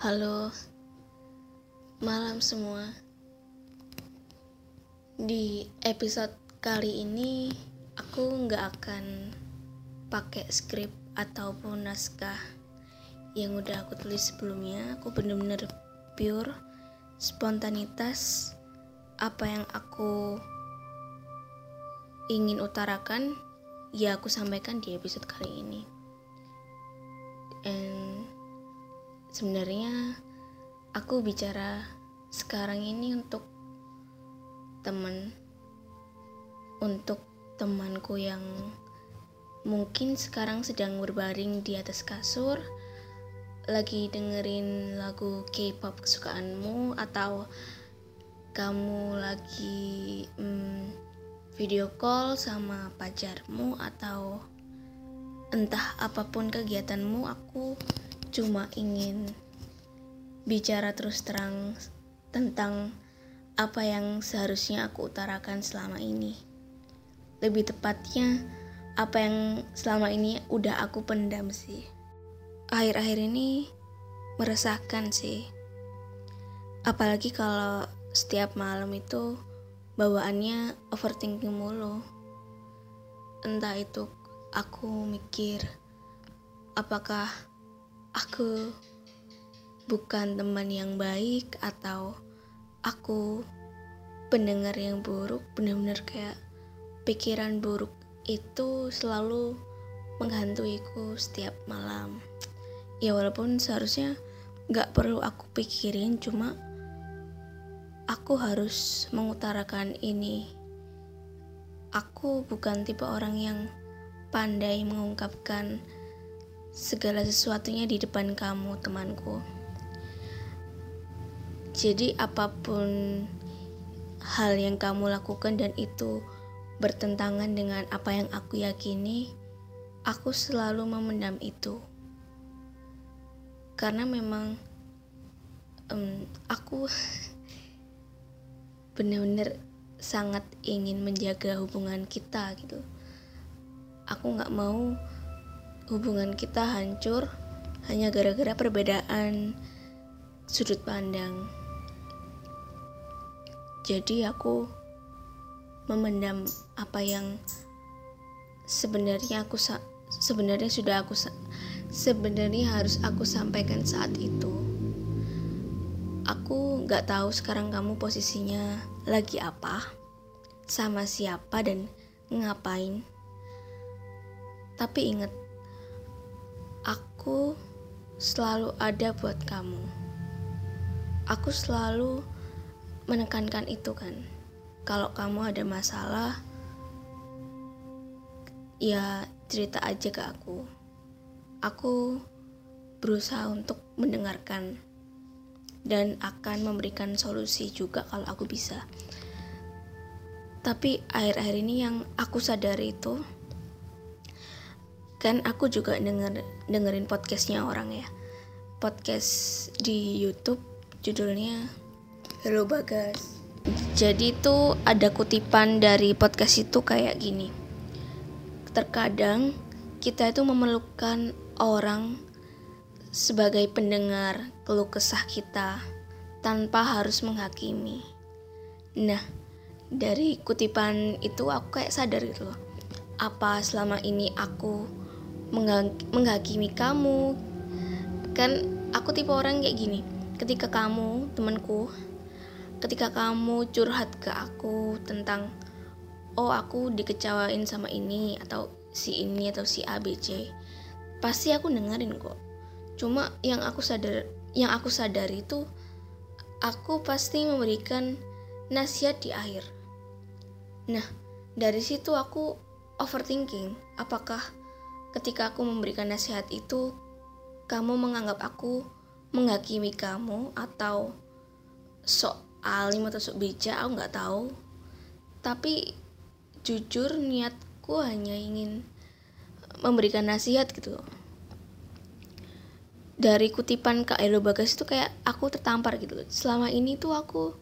Halo, malam semua. Di episode kali ini, aku nggak akan pakai skrip ataupun naskah yang udah aku tulis sebelumnya. Aku bener-bener pure, spontanitas, apa yang aku ingin utarakan, ya aku sampaikan di episode kali ini. And sebenarnya aku bicara sekarang ini untuk teman untuk temanku yang mungkin sekarang sedang berbaring di atas kasur lagi dengerin lagu K-pop kesukaanmu atau kamu lagi hmm, video call sama pacarmu atau entah apa pun kegiatanmu aku cuma ingin bicara terus terang tentang apa yang seharusnya aku utarakan selama ini. Lebih tepatnya, apa yang selama ini udah aku pendam sih. Akhir-akhir ini meresahkan sih. Apalagi kalau setiap malam itu bawaannya overthinking mulu. Entah itu aku mikir apakah aku bukan teman yang baik atau aku pendengar yang buruk. Benar-benar kayak pikiran buruk itu selalu menghantuiku setiap malam. Ya walaupun seharusnya gak perlu aku pikirin cuma aku harus mengutarakan ini. Aku bukan tipe orang yang pandai mengungkapkan segala sesuatunya di depan kamu, temanku. Jadi, apa pun hal yang kamu lakukan, dan itu bertentangan dengan apa yang aku yakini, aku selalu memendam itu karena memang um, aku benar-benar sangat ingin menjaga hubungan kita gitu. Aku nggak mau hubungan kita hancur hanya gara-gara perbedaan sudut pandang. Jadi aku memendam apa yang sebenarnya aku sebenarnya sudah aku sebenarnya harus aku sampaikan saat itu. Aku nggak tahu sekarang kamu posisinya lagi apa, sama siapa dan ngapain. Tapi ingat, Aku selalu ada buat kamu. Aku selalu menekankan itu kan. Kalau kamu ada masalah, ya cerita aja ke aku. Aku berusaha untuk mendengarkan dan akan memberikan solusi juga kalau aku bisa. Tapi akhir-akhir ini yang aku sadari itu kan aku juga denger dengerin podcastnya orang ya. Podcast di YouTube judulnya Hello Bagas. Jadi itu ada kutipan dari podcast itu kayak gini. Terkadang kita itu memerlukan orang sebagai pendengar keluh kesah kita tanpa harus menghakimi. Nah dari kutipan itu aku kayak sadar gitu loh. Apa selama ini aku menghakimi kamu. Kan aku tipe orang kayak gini ketika kamu temanku ketika kamu curhat ke aku tentang oh aku dikecewain sama ini atau si ini atau si ABC pasti aku dengerin kok. Cuma yang aku sadar yang aku sadari itu aku pasti memberikan nasihat di akhir. Nah dari situ aku overthinking apakah ketika aku memberikan nasihat itu, kamu menganggap aku menghakimi kamu atau sok alim atau sok bijak, aku nggak tahu. Tapi jujur niatku hanya ingin memberikan nasihat gitu Dari kutipan Kak Elo Bagas itu kayak aku tertampar gitu Selama ini tuh aku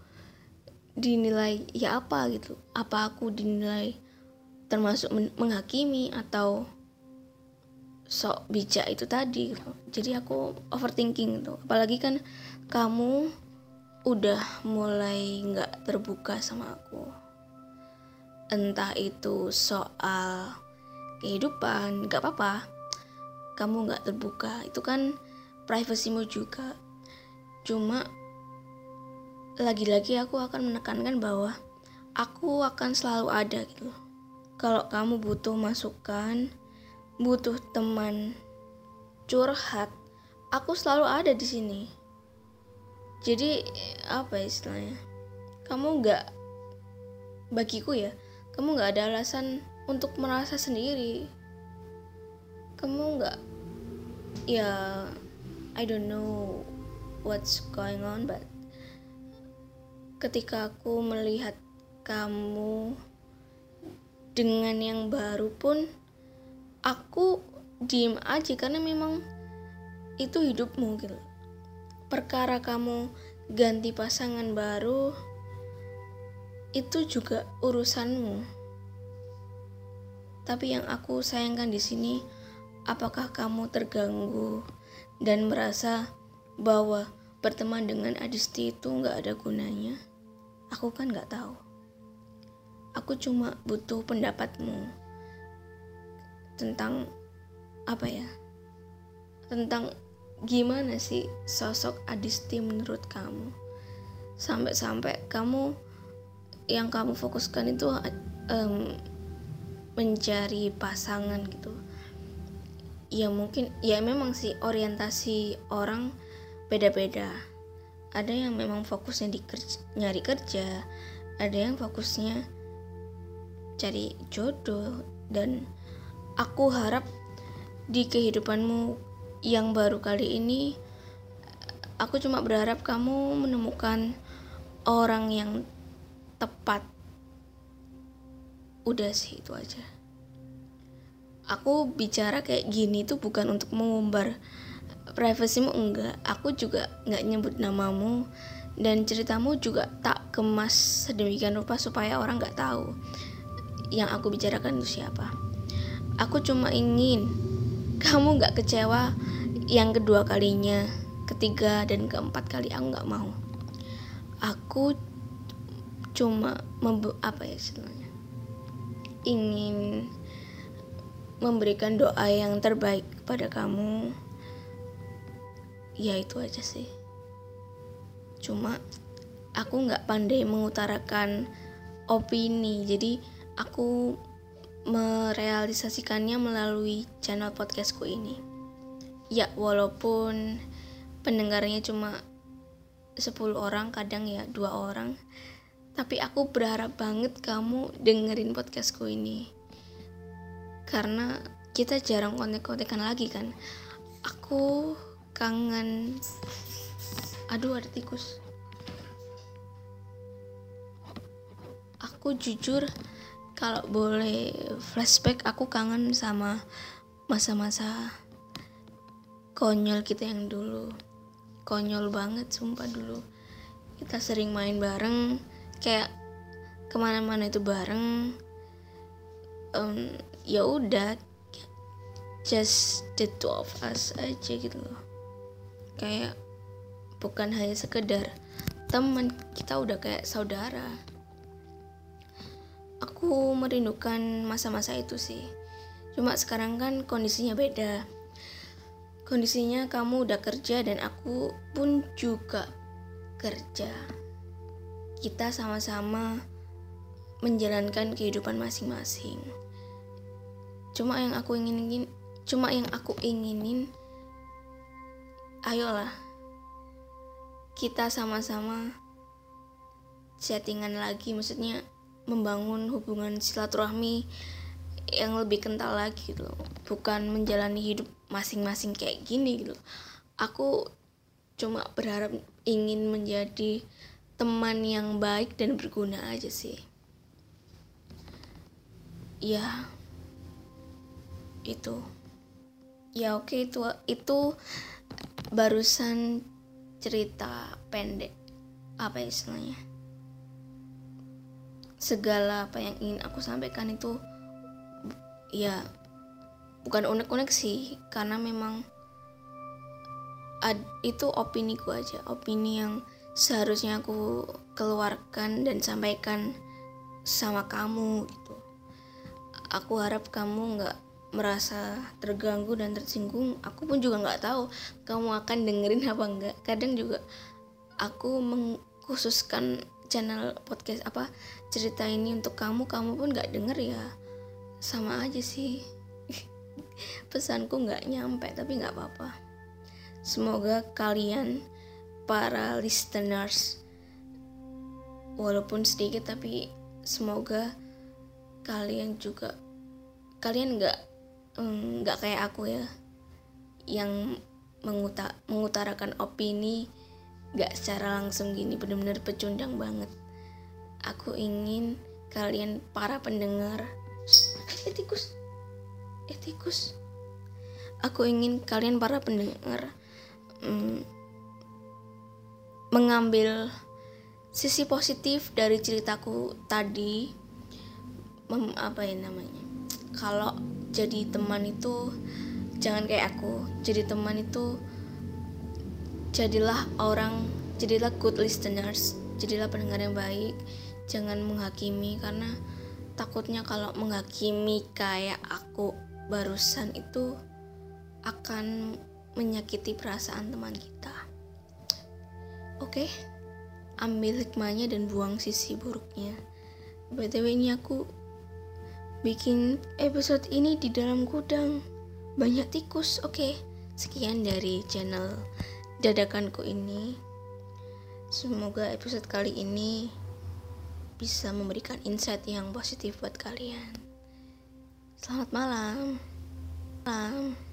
dinilai ya apa gitu. Apa aku dinilai termasuk menghakimi atau sok bijak itu tadi. Gitu. jadi aku overthinking tuh apalagi kan kamu udah mulai nggak terbuka sama aku. Entah itu soal kehidupan nggak apa-apa. Kamu nggak terbuka. Itu kan privasimu juga. Cuma lagi-lagi aku akan menekankan bahwa aku akan selalu ada gitu. Kalau kamu butuh masukan butuh teman. Curhat. Aku selalu ada di sini. Jadi apa istilahnya? Kamu nggak bagiku ya kamu nggak ada alasan untuk merasa sendiri. Kamu nggak ya I don't know what's going on but ketika aku melihat kamu dengan yang baru pun aku diem aja karena memang itu hidupmu gitu perkara kamu ganti pasangan baru itu juga urusanmu tapi yang aku sayangkan di sini apakah kamu terganggu dan merasa bahwa berteman dengan Adisti itu nggak ada gunanya? Aku kan nggak tahu. Aku cuma butuh pendapatmu tentang apa ya? Tentang gimana sih sosok Adisti menurut kamu? Sampai-sampai kamu yang kamu fokuskan itu um, mencari pasangan gitu ya mungkin ya memang sih orientasi orang beda-beda ada yang memang fokusnya di kerja, nyari kerja ada yang fokusnya cari jodoh dan aku harap di kehidupanmu yang baru kali ini aku cuma berharap kamu menemukan orang yang tepat. Udah sih itu aja. Aku bicara kayak gini tuh bukan untuk mengumbar privasimu enggak. Aku juga nggak nyebut namamu dan ceritamu juga tak kemas sedemikian rupa supaya orang nggak tahu yang aku bicarakan itu siapa aku cuma ingin kamu nggak kecewa yang kedua kalinya ketiga dan keempat kali. Aku nggak mau. Aku cuma apa ya istilahnya? Ingin memberikan doa yang terbaik kepada kamu. Ya itu aja sih. Cuma aku nggak pandai mengutarakan opini. Jadi aku merealisasikannya melalui channel podcastku ini. Ya walaupun pendengarnya cuma 10 orang kadang ya dua orang tapi aku berharap banget kamu dengerin podcastku ini. Karena kita jarang kontek-kontekan lagi kan. Aku kangen aduh ada tikus. Aku jujur kalau boleh flashback aku kangen sama masa-masa konyol kita yang dulu. Konyol banget sumpah dulu. Kita sering main bareng kayak ke mana-mana itu bareng. Um, ya udah just the two of us aja gitu loh. Kayak bukan hanya sekedar teman kita udah kayak saudara aku merindukan masa-masa itu sih. Cuma sekarang kan kondisinya beda. Kondisinya kamu udah kerja dan aku pun juga kerja. Kita sama-sama menjalankan kehidupan masing-masing. Cuma yang aku inginin cuma yang aku inginin ayolah. Kita sama-sama settingan lagi maksudnya membangun hubungan silaturahmi yang lebih kental lagi gitu. Loh bukan menjalani hidup masing-masing kayak gini gitu. Aku cuma berharap ingin menjadi teman yang baik dan berguna aja sih. Ya itu. Ya oke itu itu barusan cerita pendek. Apa istilahnya segala apa yang ingin aku sampaikan itu ya bukan unek-unek sih karena memang ad, itu opini ku aja opini yang seharusnya aku keluarkan dan sampaikan sama kamu gitu. Aku harap kamu nggak merasa terganggu dan tersinggung aku pun juga nggak tahu kamu akan dengerin apa enggak kadang juga aku mengkhususkan channel podcast apa cerita ini untuk kamu kamu pun nggak denger ya. Sama aja sih. Pesanku nggak nyampe tapi nggak apa-apa. Semoga kalian para listeners walaupun sedikit tapi semoga kalian juga kalian nggak mm, nggak kayak aku ya yang menguta mengutarakan opini nggak secara langsung gini bener-bener pecundang banget. Aku ingin kalian para pendengar etikus etikus aku ingin kalian para pendengar mm, mengambil sisi positif dari ceritaku tadi. Mem, apa ya namanya? Kalau jadi teman itu jangan kayak aku jadi teman itu jadilah orang jadilah good listeners jadilah pendengar yang baik jangan menghakimi karena takutnya kalau menghakimi kayak aku barusan itu akan menyakiti perasaan teman kita oke okay? ambil hikmahnya dan buang sisi buruknya btw ini aku bikin episode ini di dalam gudang banyak tikus oke okay. sekian dari channel dadakanku ini. Semoga episode kali ini bisa memberikan insight yang positif buat kalian. Selamat malam. Malam